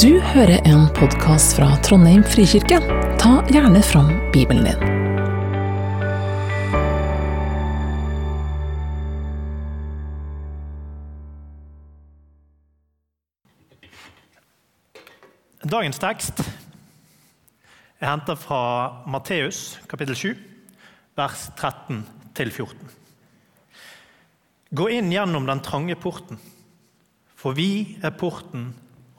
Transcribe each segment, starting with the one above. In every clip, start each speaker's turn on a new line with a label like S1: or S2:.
S1: Du hører en podkast fra Trondheim frikirke. Ta gjerne fram Bibelen din.
S2: Dagens tekst er hentet fra Matteus kapittel 7, vers 13-14. Gå inn gjennom den trange porten, for vi er porten,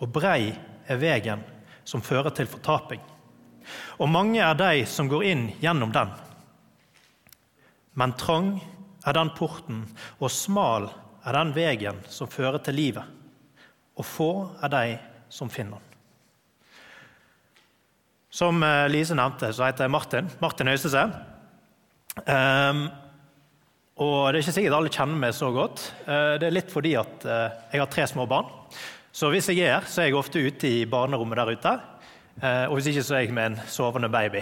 S2: og brei er vegen som fører til fortaping. Og mange er de som går inn gjennom den. Men trang er den porten, og smal er den vegen som fører til livet, og få er de som finner den. Som eh, Lise nevnte, så heter jeg Martin. Martin Øystese. Um, og Det er ikke sikkert alle kjenner meg så godt. Uh, det er litt fordi at uh, jeg har tre små barn. Så hvis jeg er her, så er jeg ofte ute i barnerommet der ute. Uh, og hvis ikke, så er jeg med en sovende baby.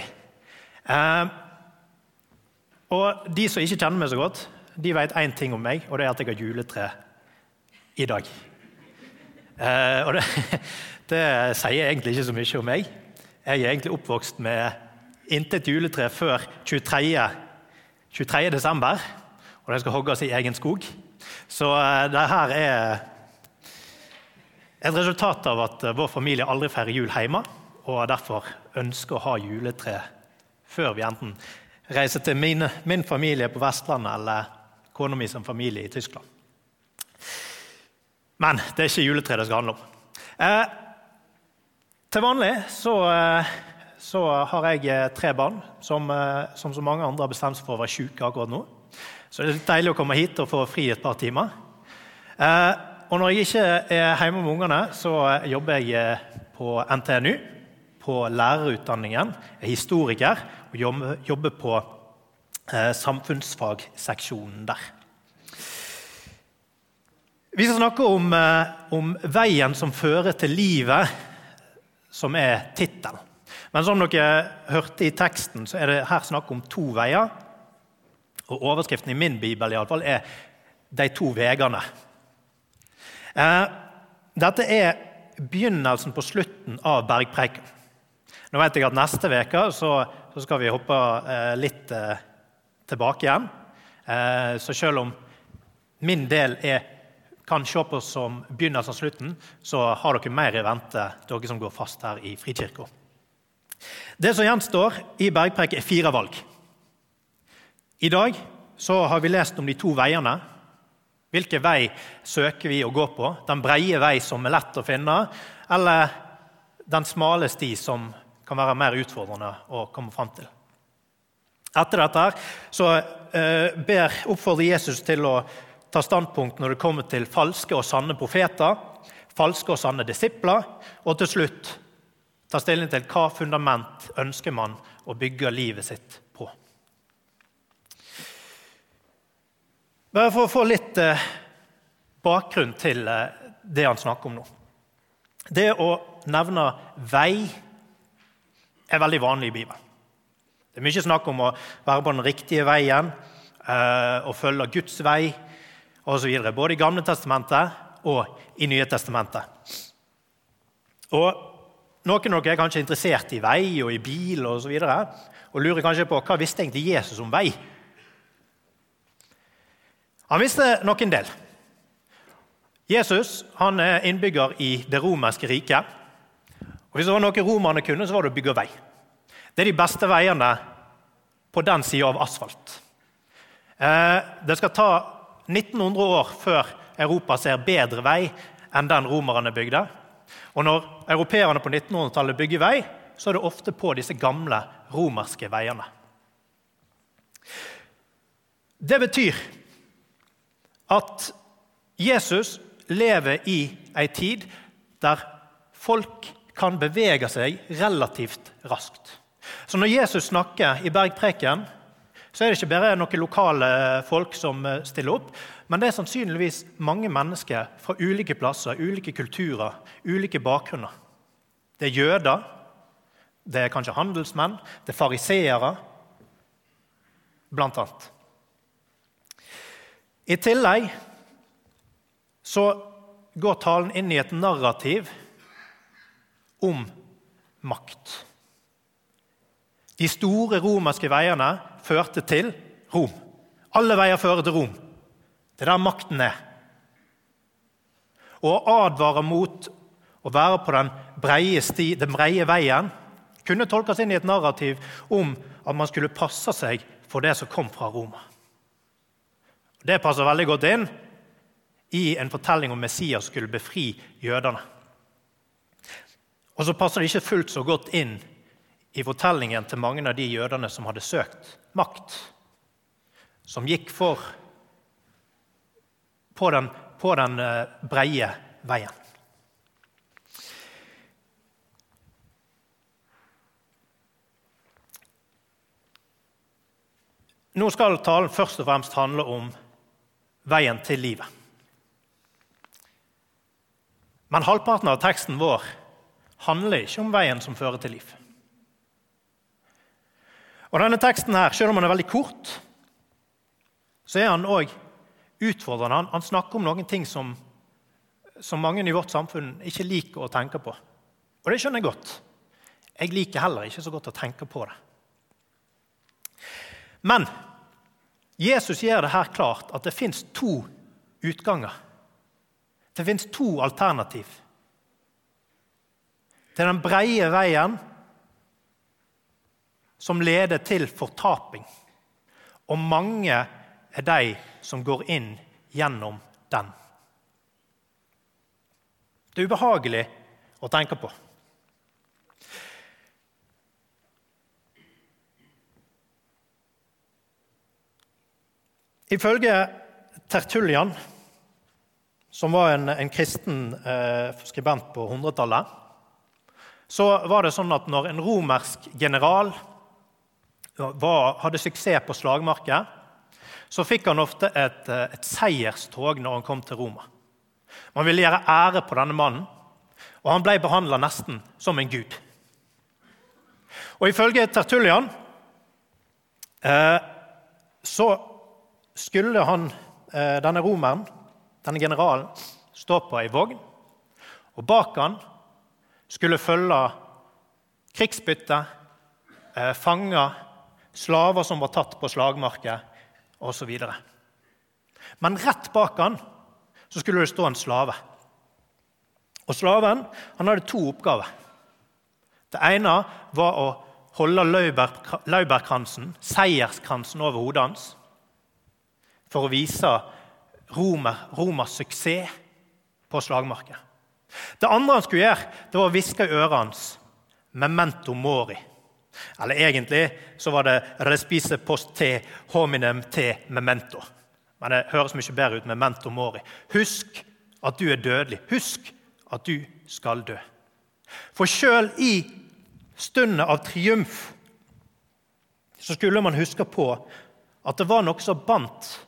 S2: og de som ikke kjenner meg så godt, de vet én ting om meg, og det er at jeg har juletre i dag. og det, det sier egentlig ikke så mye om meg. Jeg er egentlig oppvokst med intet juletre før 23. 23. desember, og det skal hogges i egen skog. Så det her er et resultat av at uh, vår familie aldri feirer jul hjemme, og derfor ønsker å ha juletre før vi enten reiser til min, min familie på Vestlandet eller kona mi som familie i Tyskland. Men det er ikke juletre det skal handle om. Eh, til vanlig så, eh, så, har jeg eh, tre barn som, eh, som, så mange andre har bestemt seg for å være syke akkurat nå. Så det er litt deilig å komme hit og få fri et par timer. Og når jeg ikke er hjemme med ungene, så jobber jeg på NTNU, på lærerutdanningen. Jeg er historiker og jobber på samfunnsfagseksjonen der. Vi skal snakke om, om veien som fører til livet som er tittelen. Men som dere hørte i teksten, så er det her snakk om to veier. Og overskriften i min bibel i alle fall, er 'De to veiene'. Eh, dette er begynnelsen på slutten av bergpreiken. Nå vet jeg at Neste uke så, så, skal vi hoppe eh, litt eh, tilbake igjen. Så selv om min del er kan se på som begynnelsen av slutten, så har dere mer i vente, dere som går fast her i Frikirka. Det som gjenstår i bergpreik, er fire valg. I dag så har vi lest om de to veiene. Hvilken vei søker vi å gå på? Den breie vei som er lett å finne, eller den smale sti som kan være mer utfordrende å komme fram til? Etter dette så eh, ber, oppfordrer Jesus til å ta standpunkt når det kommer til falske og sanne profeter, falske og sanne disipler, og til slutt ta stilling til hva fundament ønsker man å bygge livet sitt på. Bare for å få litt eh, bakgrunn til eh, det han snakker om nå. Det å nevne vei er veldig vanlig i Bibelen. Det er mye snakk om å være på den riktige veien, eh, å følge Guds vei, osv. Både i Gamle testamentet og i Nye testamentet. Og Noen av dere er kanskje interessert i vei og i bil og, så videre, og lurer kanskje på hva visste egentlig Jesus om vei. Han visste nok en del. Jesus han er innbygger i det romerske riket. Og Hvis det var noe romerne kunne, så var det å bygge vei. Det er de beste veiene på den sida av asfalt. Eh, det skal ta 1900 år før Europa ser bedre vei enn den romerne bygde. Og når europeerne på 1900-tallet bygger vei, så er det ofte på disse gamle romerske veiene. Det betyr at Jesus lever i ei tid der folk kan bevege seg relativt raskt. Så når Jesus snakker i bergpreken, så er det ikke bare noen lokale folk som eh, stiller opp, men det er sannsynligvis mange mennesker fra ulike plasser, ulike kulturer, ulike bakgrunner. Det er jøder, det er kanskje handelsmenn, det er fariseere, blant annet. I tillegg så går talen inn i et narrativ om makt. De store romerske veiene førte til Rom. Alle veier fører til Rom. Det er der makten er. Å advare mot å være på den breie, sti, den breie veien kunne tolkes inn i et narrativ om at man skulle passe seg for det som kom fra Roma. Det passer veldig godt inn i en fortelling om Messias skulle befri jødene. Og så passer det ikke fullt så godt inn i fortellingen til mange av de jødene som hadde søkt makt, som gikk for på den, på den eh, breie veien. Nå skal talen først og fremst handle om veien til livet. Men halvparten av teksten vår handler ikke om veien som fører til liv. Og denne teksten, her, Selv om den er veldig kort, så er han òg utfordrende. Han, snakker om noen ting som, som mange i vårt samfunn ikke liker å tenke på. Og det skjønner jeg godt. Jeg liker heller ikke så godt å tenke på det. Men Jesus gjør det her klart at det fins to utganger. Det fins to alternativ. Til den breie veien som leder til fortaping. Og mange er de som går inn gjennom den. Det er ubehagelig å tenke på. Ifølge Tertullian, som var en, en kristen eh, skribent på 100-tallet, så var det sånn at når en romersk general var, hadde suksess på slagmarket, så fikk han ofte et, eh, et seierstog når han kom til Roma. Man ville gjøre ære på denne mannen, og han ble behandla nesten som en gud. Og Ifølge Tertullian eh, så skulle han, eh, denne romeren, denne generalen, stå på ei vogn, og bak han skulle følge krigsbytte, eh, fanger, slaver som var tatt på slagmarket osv. Men rett bak han så skulle det stå en slave. Og Slaven han hadde to oppgaver. Det ene var å holde laurbærkransen, seierskransen, over hodet hans for å vise Romer, Romas suksess på slagmarken. Det andre han skulle gjøre, det var å hviske i øret hans 'memento mori'. Eller egentlig så var det 'respise post te hominem te memento'. Men det høres mye bedre ut med 'memento mori'. Husk at du er dødelig. Husk at du skal dø. For sjøl i stundet av triumf så skulle man huske på at det var noe som bandt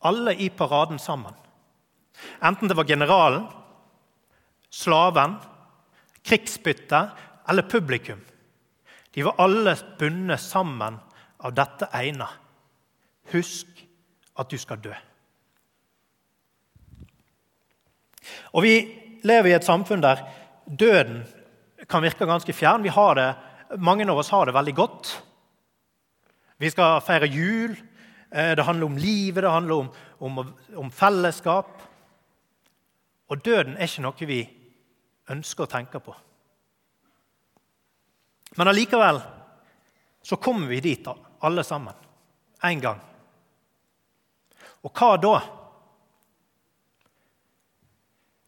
S2: alle i paraden sammen. Enten det var generalen, slaven, krigsbyttet eller publikum. De var alle bundet sammen av dette ene. Husk at du skal dø. Og Vi lever i et samfunn der døden kan virke ganske fjern. Vi har det, mange av oss har det veldig godt. Vi skal feire jul. Eh, det handler om livet, det handler om, om, om fellesskap. Og døden er ikke noe vi ønsker å tenke på. Men allikevel så kommer vi dit, alle sammen, en gang. Og hva da?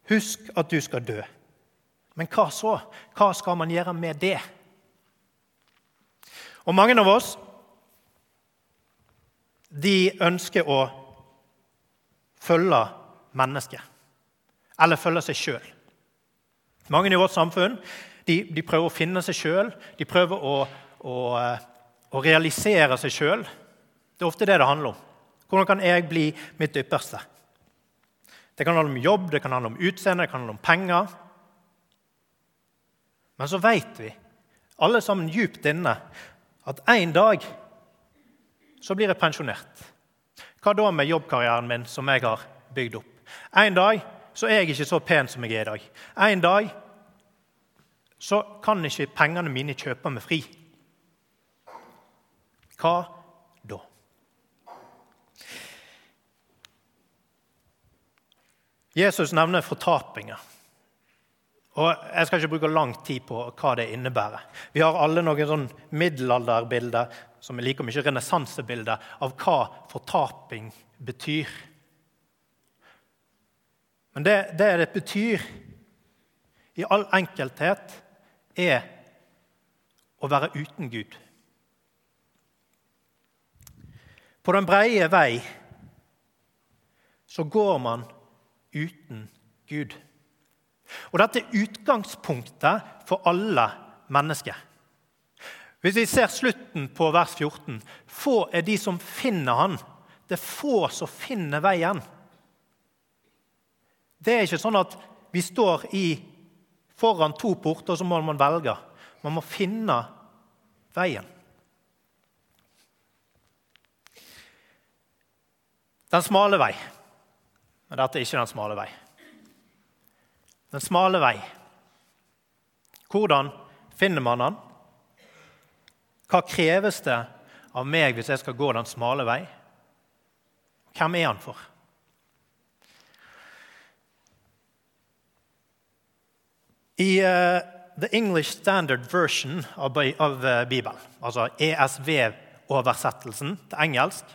S2: Husk at du skal dø. Men hva så? Hva skal man gjøre med det? Og mange av oss de ønsker å følge mennesket. Eller følge seg sjøl. Mange i vårt samfunn de, de prøver å finne seg sjøl, de prøver å, å, eh, å realisere seg sjøl. Det er ofte det det handler om. Hvordan kan jeg bli mitt ypperste? Det kan handle om jobb, det kan handle om utseende, det kan handle om penger. Men så vet vi, alle sammen djupt inne, at en dag så blir jeg pensjonert. Hva da med jobbkarrieren min som jeg har bygd opp? En dag så er jeg ikke så pen som jeg er i dag. En dag så kan ikke pengene mine kjøpe meg fri. Hva da? Jesus nevner fortapinger. Og Jeg skal ikke bruke lang tid på hva det innebærer. Vi har alle noen sånn middelalderbilder som er like mye renessansebildet av hva fortaping betyr. Men det, det det betyr i all enkelthet, er å være uten Gud. På den breie vei så går man uten Gud. Og dette er utgangspunktet for alle mennesker. Hvis vi ser slutten på vers 14 Få er de som finner Han. Det er få som finner veien. Det er ikke sånn at vi står i, foran to porter, så må man velge. Man må finne veien. Den smale vei. Men dette er ikke den smale vei. Den smale vei. Hvordan finner man den? Hva kreves det av meg hvis jeg skal gå den smale vei? Hvem er han for? I uh, The English Standard Version av, uh, Bibelen, altså ESV-oversettelsen til engelsk,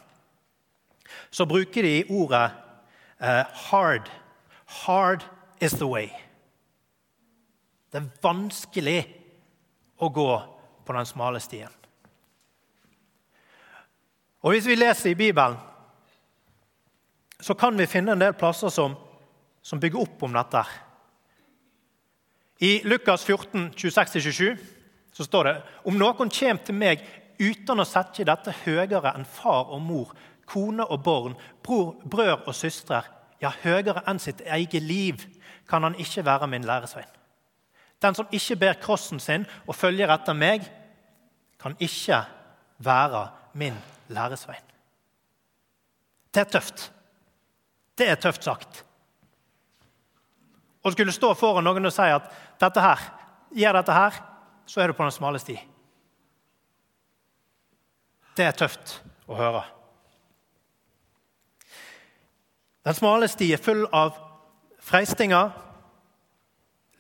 S2: så bruker de ordet uh, 'hard'. Hard is the way. Det er vanskelig å gå på den smale stien. Og Hvis vi leser i Bibelen, så kan vi finne en del plasser som, som bygger opp om dette. I Lukas 14, 26-27 så står det om noen kommer til meg uten å sette dette høyere enn far og mor, kone og barn, bror, brør og søstre, ja, høyere enn sitt eget liv, kan han ikke være min læresvein. Den som ikke ber krossen sin og følger etter meg, kan ikke være min læresvein. Det er tøft. Det er tøft sagt. Å skulle stå foran noen og si at dette her, gjør dette her, så er du på den smale sti. Det er tøft å høre. Den smale sti er full av freistinger,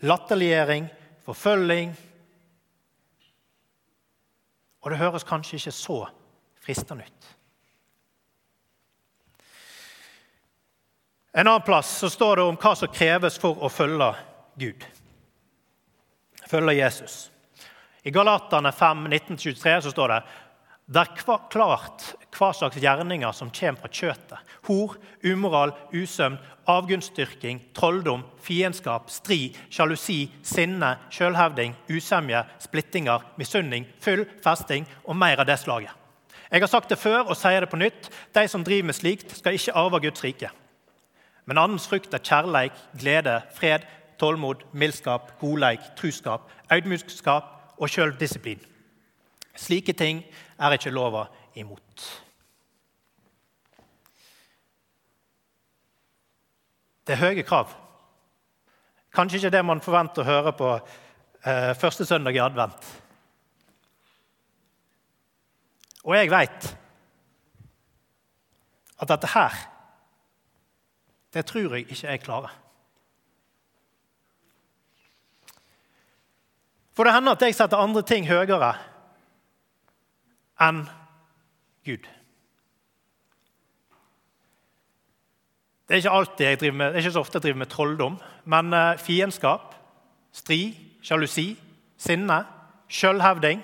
S2: latterliggjøring, forfølging. Og det høres kanskje ikke så fristende nytt. En annen plass så står det om hva som kreves for å følge Gud. Følge Jesus. I Galatane 5, 1923 så står det det er klart hva slags gjerninger som kommer fra kjøtet. Hor, umoral, usømn, avgunstdyrking, trolldom, fiendskap, strid, sjalusi, sinne, sjølhevding, usemje, splittinger, misunning, fyll, festing og mer av det slaget. Jeg har sagt det før og sier det på nytt. De som driver med slikt, skal ikke arve Guds rike. Men andens frukt er kjærleik, glede, fred, tålmod, mildskap, godleik, truskap, audmykskap og sjøldisiplin. Slike ting er ikke lova imot. Det er høye krav. Kanskje ikke det man forventer å høre på eh, første søndag i advent. Og jeg veit at dette her, det tror jeg ikke jeg klarer. For det hender at jeg setter andre ting høyere enn Gud. Det er ikke alltid jeg driver med, det er ikke så ofte jeg driver med trolldom, men eh, fiendskap, strid, sjalusi, sinne, sjølhevding,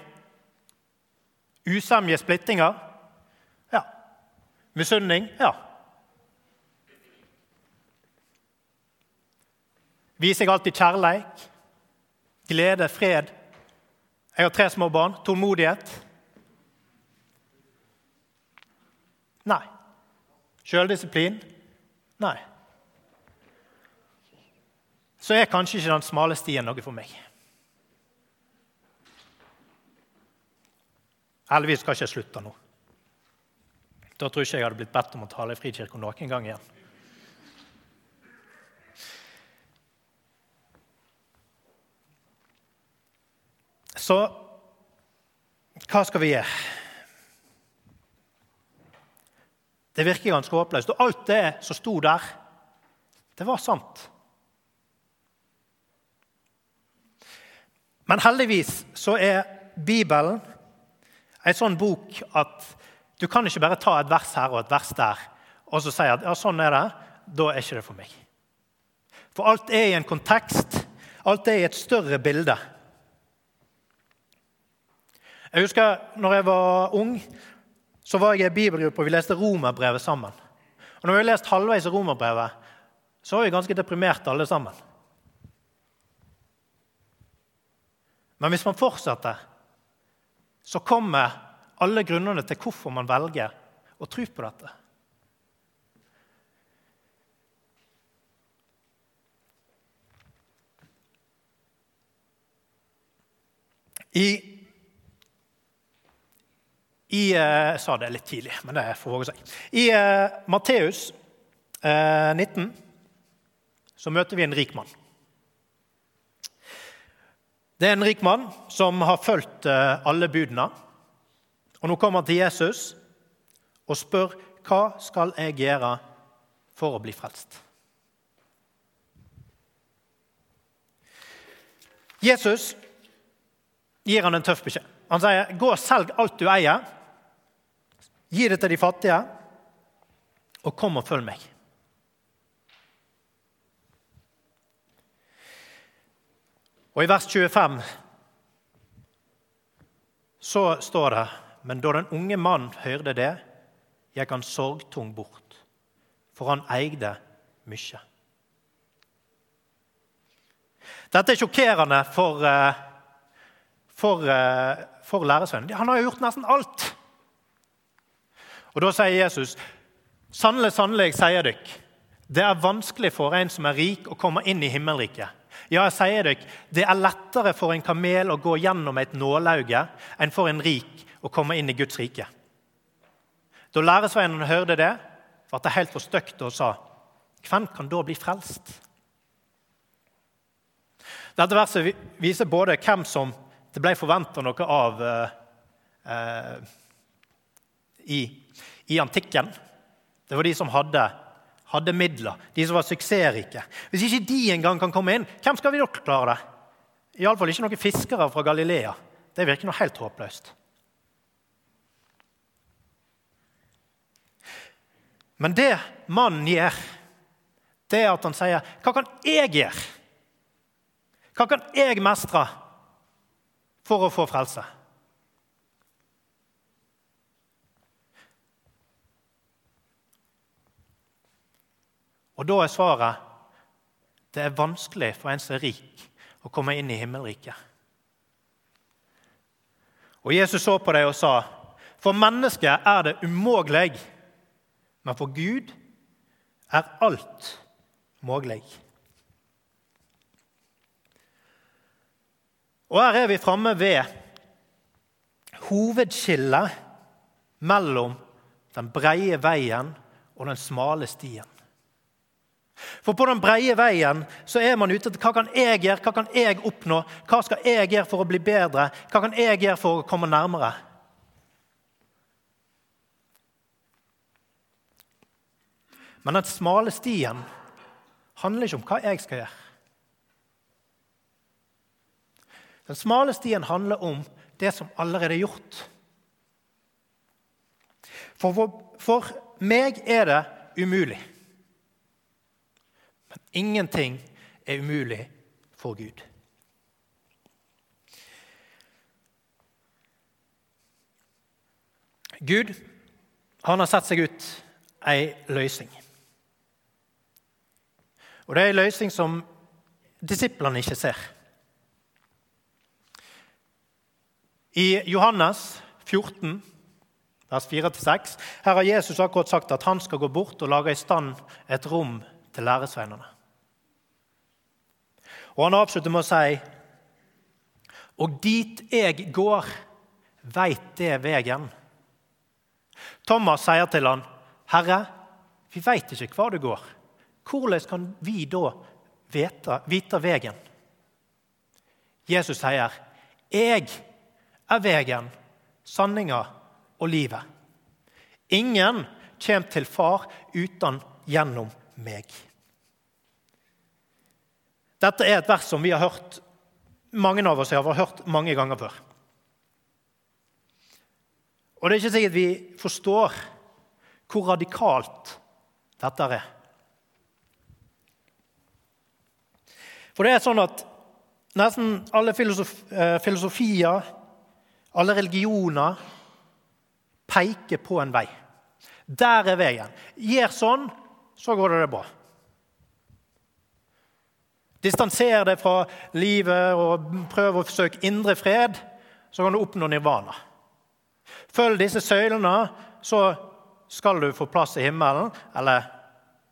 S2: usemje, splittinger Ja. Misunning Ja. Viser jeg alltid kjærleik, glede, fred? Jeg har tre små barn. Tålmodighet. Nei. Sjøldisiplin? Nei. Så er kanskje ikke den smale stien noe for meg. Heldigvis skal ikke jeg slutte nå. Da tror jeg ikke jeg hadde blitt bedt om å tale i Frikirken noen gang igjen. Så hva skal vi gjøre? Det virker ganske håpløst. Og alt det som sto der, det var sant. Men heldigvis så er Bibelen en sånn bok at du kan ikke bare ta et vers her og et vers der og så si at ja, sånn er det. Da er ikke det for meg. For alt er i en kontekst. Alt er i et større bilde. Jeg husker når jeg var ung, så var jeg i bibelgruppe og vi leste romerbrevet sammen. Og når vi har lest halvveis romerbrevet, så var vi ganske deprimerte alle sammen. Men hvis man fortsetter, så kommer alle grunnene til hvorfor man velger å tro på dette. I, i eh, Jeg sa det litt tidlig, men det får våge seg. I uh, Matteus uh, 19 så møter vi en rik mann. Det er en rik mann som har fulgt eh, alle budene. Og Nå kommer han til Jesus og spør hva skal jeg gjøre for å bli frelst. Jesus gir han en tøff beskjed. Han sier, 'Gå og selg alt du eier. Gi det til de fattige, og kom og følg meg.' Og i vers 25 så står det Men da den unge mann hørte det, gikk han sorgtung bort, for han eide mye. Dette er sjokkerende for, eh, for, eh, for læresønnen. Han har jo gjort nesten alt. Og Da sier Jesus, 'Sannelig, sannelig, sier dere, det er vanskelig for en som er rik, å komme inn i himmelriket.' Ja, jeg sier dere, det er lettere for en kamel å gå gjennom et nålauge enn for en rik å komme inn i Guds rike. Da læresveinen hørte det, ble det helt for stygt og sa, 'Hvem kan da bli frelst?' Dette verset viser både hvem som det ble forventa noe av eh, eh, i, i antikken. Det var de som hadde hadde midler, de som var suksessrike. Hvis ikke de engang kan komme inn, hvem skal vi da klare det? Iallfall ikke noen fiskere fra Galilea. Det virker noe helt håpløst. Men det mannen gjør, det er at han sier 'Hva kan jeg gjøre?' Hva kan jeg mestre for å få frelse? Og da er svaret det er vanskelig for en som er rik, å komme inn i himmelriket. Og Jesus så på dem og sa, for mennesket er det umulig, men for Gud er alt mulig. Og her er vi framme ved hovedskillet mellom den breie veien og den smale stien. For på den breie veien så er man ute etter hva kan jeg gjøre, hva kan jeg oppnå, hva skal jeg gjøre for å bli bedre, hva kan jeg gjøre for å komme nærmere? Men den smale stien handler ikke om hva jeg skal gjøre. Den smale stien handler om det som allerede er gjort. For, for, for meg er det umulig. Men ingenting er umulig for Gud. Gud han har sett seg ut ei løsning. Og det er ei løsning som disiplene ikke ser. I Johannes 14, vers 4-6, her har Jesus akkurat sagt at han skal gå bort og lage i stand et rom til læresveinene. Og han avslutter med å si Og dit jeg går, veit det vegen. Thomas sier til han, 'Herre, vi veit ikke hva du går.' Hvordan kan vi da vite, veien? Jesus sier, Jeg er vegen, sanninga og livet. Ingen kommer til far uten gjennom meg. Dette er et vers som vi har hørt mange av oss har hørt mange ganger før. Og det er ikke sikkert vi forstår hvor radikalt dette er. For det er sånn at nesten alle filosof eh, filosofier, alle religioner, peker på en vei. Der er veien. Gjør sånn, så går det bra. Distanser deg fra livet og prøv å forsøke indre fred, så kan du oppnå nirvana. Følg disse søylene, så skal du få plass i himmelen. Eller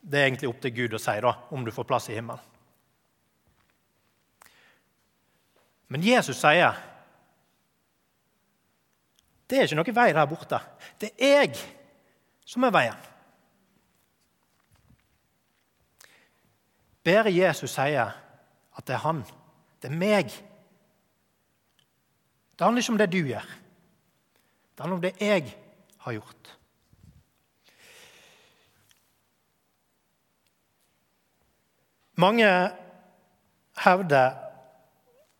S2: det er egentlig opp til Gud å si da, om du får plass i himmelen. Men Jesus sier det er ikke noe vei der borte. Det er jeg som er veien. Bare Jesus sier at det er han, det er meg. Det handler ikke om det du gjør. Det handler om det jeg har gjort. Mange hevder,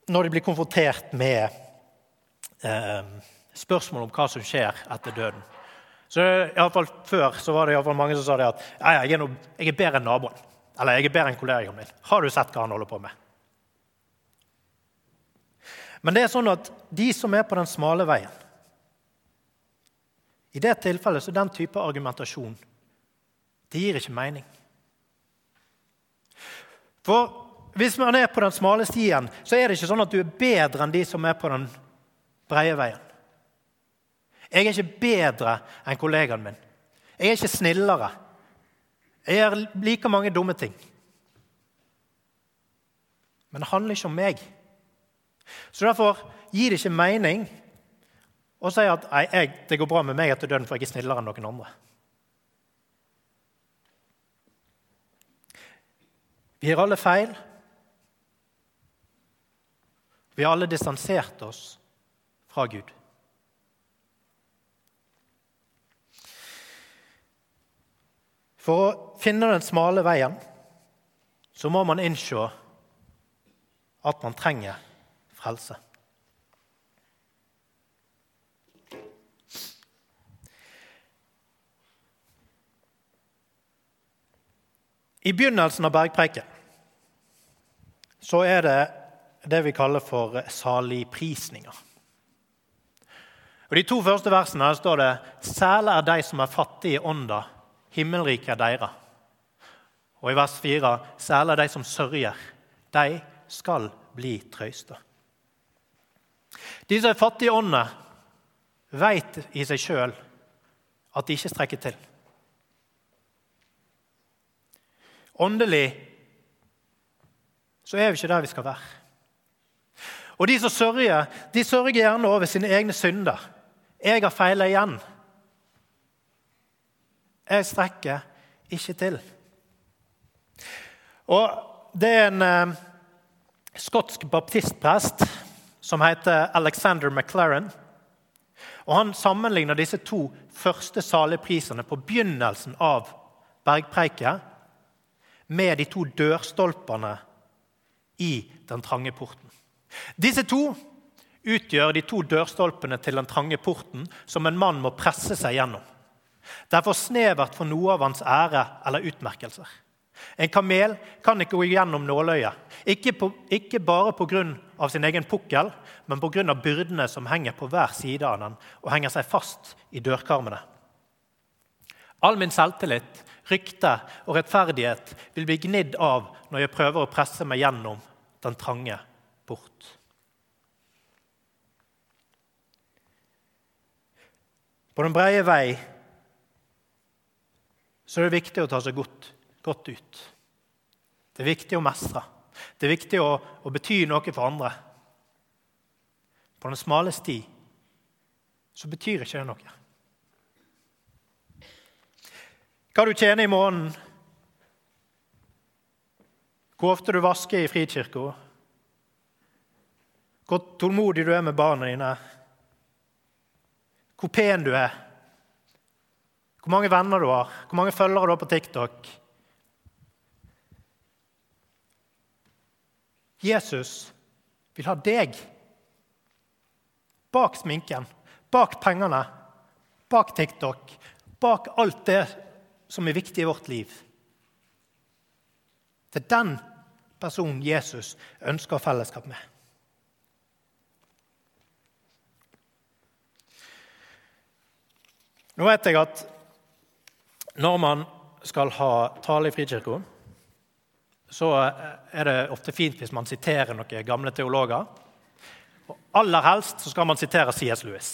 S2: når de blir konfrontert med eh, spørsmål om hva som skjer etter døden så i alle fall Før så var det i fall mange som sa det at jeg, jeg er bedre enn naboen. Eller jeg er bedre enn kollegaen min. Har du sett hva han holder på med? Men det er sånn at de som er på den smale veien I det tilfellet så den type argumentasjon det gir ikke mening. For hvis man er på den smale stien, så er det ikke sånn at du er bedre enn de som er på den breie veien. Jeg er ikke bedre enn kollegaen min. Jeg er ikke snillere. Jeg gjør like mange dumme ting. Men det handler ikke om meg. Så Derfor gir det ikke mening å si at jeg, det går bra med meg etter døden, for jeg er snillere enn noen andre. Vi har alle feil. Vi har alle distansert oss fra Gud. For å finne den smale veien så må man innse at man trenger frelse. I begynnelsen av bergpreiken så er det det vi kaller for saligprisninger. Og De to første versene står det særlig er de som er fattige i ånda, himmelriket er deres. Og i vers 4.: Særlig de som sørger, de skal bli trøysta. De som er fattige i ånda, veit i seg sjøl at de ikke strekker til. Åndelig så er vi ikke der vi skal være. Og de som sørger, de sørger gjerne over sine egne synder. Jeg har feila igjen. Jeg strekker ikke til. Og Det er en eh, skotsk baptistprest som heter Alexander McLaren. Og Han sammenligner disse to første saligprisene på begynnelsen av bergpreiket med de to dørstolpene i den trange porten. Disse to utgjør de to dørstolpene til den trange porten som en mann må presse seg gjennom. Det er for snevert for noe av hans ære eller utmerkelser. En kamel kan ikke gå gjennom nåløyet, ikke, på, ikke bare pga. sin egen pukkel, men pga. byrdene som henger på hver side av den og henger seg fast i dørkarmene. All min selvtillit, rykte og rettferdighet vil bli gnidd av når jeg prøver å presse meg gjennom den trange port. På den breie vei så er det viktig å ta seg godt, godt ut. Det er viktig å mestre. Det er viktig å, å bety noe for andre. På den smale sti så betyr ikke det noe. Hva du tjener i måneden, hvor ofte du vasker i frikirka, hvor tålmodig du er med barna dine, hvor pen du er, hvor mange venner du har, hvor mange følgere du har på TikTok. Jesus vil ha deg bak sminken, bak pengene, bak TikTok, bak alt det som er viktig i vårt liv. Det er den personen Jesus ønsker fellesskap med. Nå vet jeg at når man skal ha tale i Frikirka, så er det ofte fint hvis man siterer noen gamle teologer. Og aller helst så skal man sitere C.S. Lewis.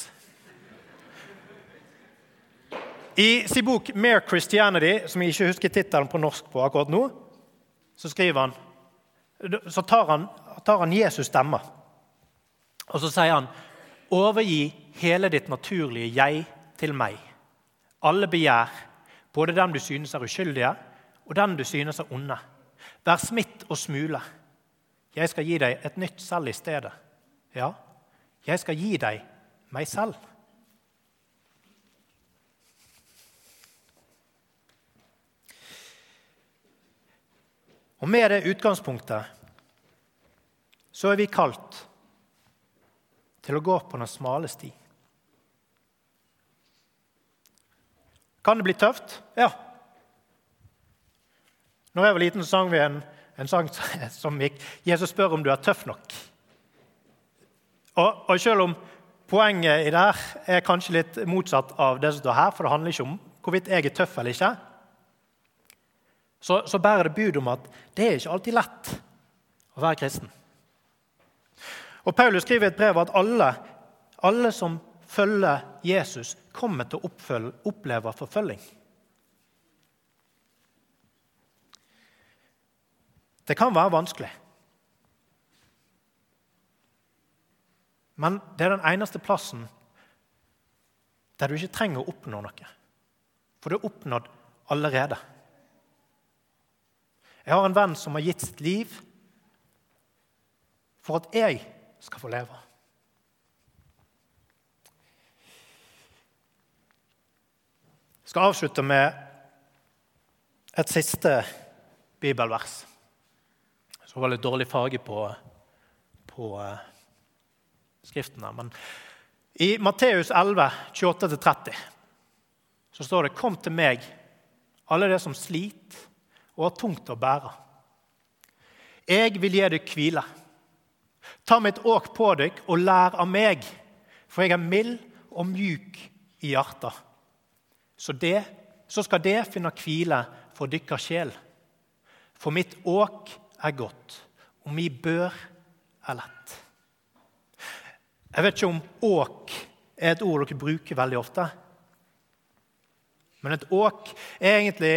S2: I sin bok 'Mere Christianity', som jeg ikke husker tittelen på norsk på akkurat nå, så skriver han så tar han, tar han Jesus' stemme. Og så sier han, 'Overgi hele ditt naturlige jeg til meg.' Alle begjær, både dem du synes er uskyldige, og den du synes er onde. Vær smitt og smule. Jeg skal gi deg et nytt selv i stedet. Ja, jeg skal gi deg meg selv. Og med det utgangspunktet så er vi kalt til å gå på den smale sti. Kan det bli tøft? Ja. Når jeg var liten, så sang vi en, en sang som gikk 'Jesus spør om du er tøff nok'. Og, og Selv om poenget i det her er kanskje litt motsatt av det som står her, for det handler ikke om hvorvidt jeg er tøff eller ikke, så, så bærer det bud om at det er ikke alltid lett å være kristen. Og Paulus skriver i et brev at alle, alle som følger Jesus, kommer til å oppleve forfølging. Det kan være vanskelig. Men det er den eneste plassen der du ikke trenger å oppnå noe. For det er oppnådd allerede. Jeg har en venn som har gitt sitt liv for at jeg skal få leve. Skal avslutte med et siste bibelvers. Så var litt dårlig farge på, på uh, skriften her. Men i Matteus 11, 28-30 så står det:" Kom til meg, alle dere som sliter og har tungt å bære. Jeg vil gi deg hvile. Ta mitt åk på deg og lær av meg, for jeg er mild og mjuk i hjertet. Så, det, så skal det finne hvile for dykkers sjel. For mitt åk er godt, og mi bør er lett. Jeg vet ikke om åk er et ord dere bruker veldig ofte. Men et åk er egentlig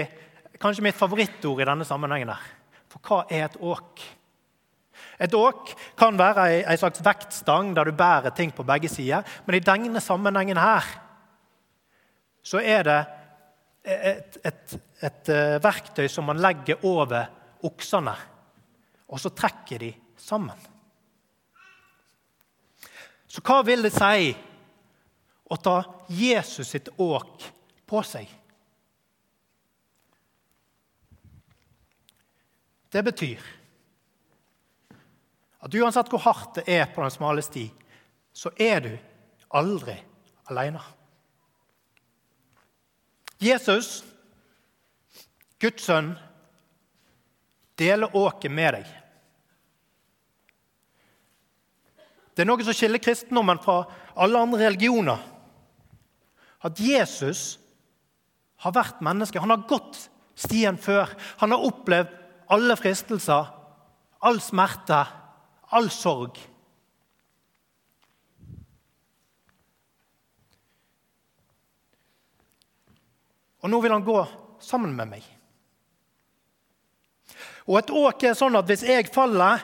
S2: kanskje mitt favorittord i denne sammenhengen. Der. For hva er et åk? Et åk kan være en slags vektstang der du bærer ting på begge sider. Men i denne sammenhengen her så er det et, et, et eh, verktøy som man legger over oksene, og så trekker de sammen. Så hva vil det si å ta Jesus sitt åk på seg? Det betyr at uansett hvor hardt det er på den smale sti, så er du aldri alene. Jesus, Guds sønn, deler åket med deg. Det er noe som skiller kristendommen fra alle andre religioner. At Jesus har vært menneske. Han har gått stien før. Han har opplevd alle fristelser, all smerte, all sorg. Og nå vil han gå sammen med meg. Og et åk er sånn at hvis jeg faller,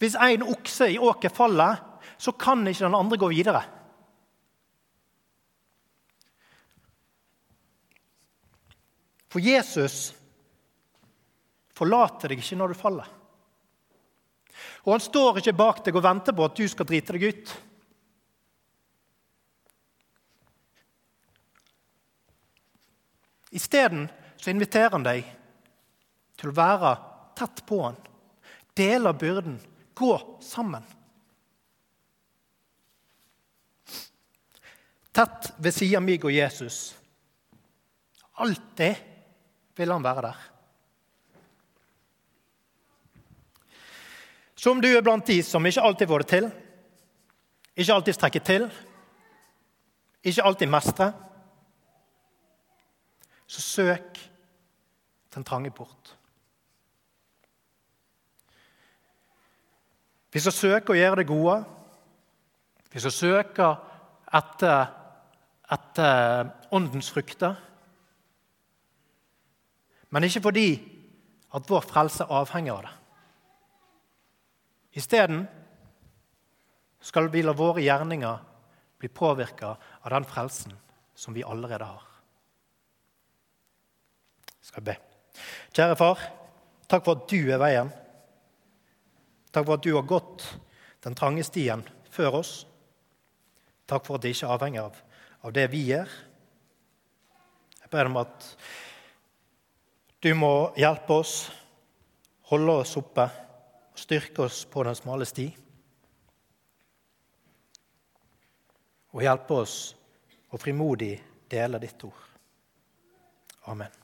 S2: hvis en okse i åket faller, så kan ikke den andre gå videre. For Jesus forlater deg ikke når du faller. Og han står ikke bak deg og venter på at du skal drite deg ut. Isteden inviterer han deg til å være tett på han, dele byrden, gå sammen. Tett ved siden av meg og Jesus. Alltid vil han være der. Så om du er blant de som ikke alltid får det til, ikke alltid strekker til, ikke alltid mestrer, så søk den trange port. Vi skal søke å gjøre det gode. Vi skal søke etter, etter åndens frukter. Men ikke fordi at vår frelse avhenger av det. Isteden skal vi la våre gjerninger bli påvirka av den frelsen som vi allerede har. Jeg be. Kjære far, takk for at du er veien. Takk for at du har gått den trange stien før oss. Takk for at det ikke avhenger av, av det vi gjør. Jeg ber om at du må hjelpe oss, holde oss oppe og Styrke oss på den smale sti. Og hjelpe oss å frimodig dele ditt ord. Amen.